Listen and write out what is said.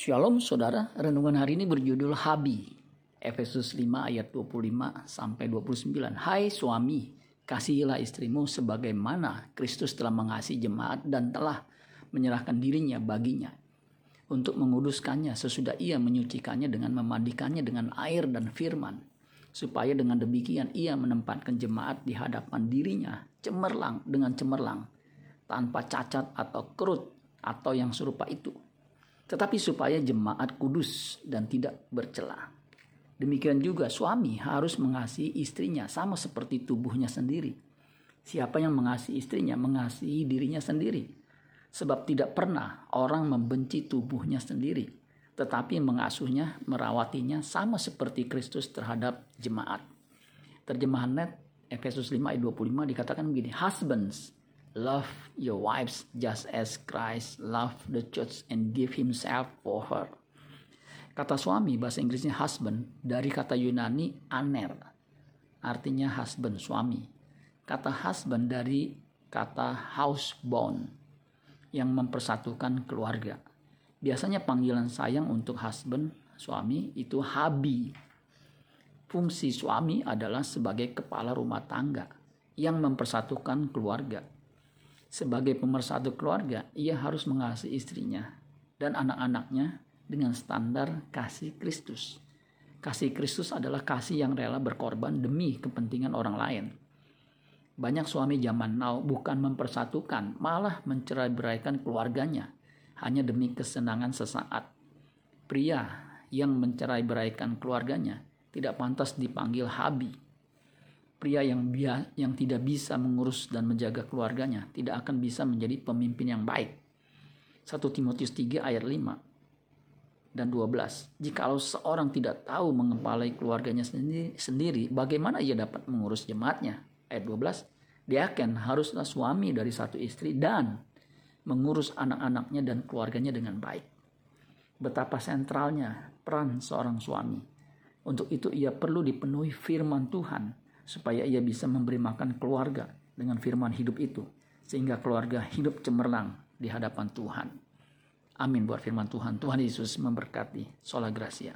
Shalom saudara, renungan hari ini berjudul Habi. Efesus 5 ayat 25 sampai 29. Hai suami, kasihilah istrimu sebagaimana Kristus telah mengasihi jemaat dan telah menyerahkan dirinya baginya untuk menguduskannya sesudah ia menyucikannya dengan memandikannya dengan air dan firman supaya dengan demikian ia menempatkan jemaat di hadapan dirinya cemerlang dengan cemerlang tanpa cacat atau kerut atau yang serupa itu tetapi supaya jemaat kudus dan tidak bercela. Demikian juga suami harus mengasihi istrinya sama seperti tubuhnya sendiri. Siapa yang mengasihi istrinya mengasihi dirinya sendiri. Sebab tidak pernah orang membenci tubuhnya sendiri, tetapi mengasuhnya, merawatinya sama seperti Kristus terhadap jemaat. Terjemahan net Efesus 5 ayat 25 dikatakan begini, Husbands, Love your wives just as Christ loved the church and give himself for her. Kata suami bahasa Inggrisnya husband dari kata Yunani aner. Artinya husband suami. Kata husband dari kata housebound yang mempersatukan keluarga. Biasanya panggilan sayang untuk husband suami itu habi. Fungsi suami adalah sebagai kepala rumah tangga yang mempersatukan keluarga sebagai pemersatu keluarga, ia harus mengasihi istrinya dan anak-anaknya dengan standar kasih Kristus. Kasih Kristus adalah kasih yang rela berkorban demi kepentingan orang lain. Banyak suami zaman now bukan mempersatukan, malah mencerai-beraikan keluarganya hanya demi kesenangan sesaat. Pria yang mencerai-beraikan keluarganya tidak pantas dipanggil habi pria yang bia, yang tidak bisa mengurus dan menjaga keluarganya tidak akan bisa menjadi pemimpin yang baik. 1 Timotius 3 ayat 5 dan 12. Jikalau seorang tidak tahu mengepalai keluarganya sendiri, sendiri, bagaimana ia dapat mengurus jemaatnya? Ayat 12. Dia akan haruslah suami dari satu istri dan mengurus anak-anaknya dan keluarganya dengan baik. Betapa sentralnya peran seorang suami. Untuk itu ia perlu dipenuhi firman Tuhan supaya ia bisa memberi makan keluarga dengan firman hidup itu sehingga keluarga hidup cemerlang di hadapan Tuhan. Amin buat firman Tuhan. Tuhan Yesus memberkati. Sola Gracia.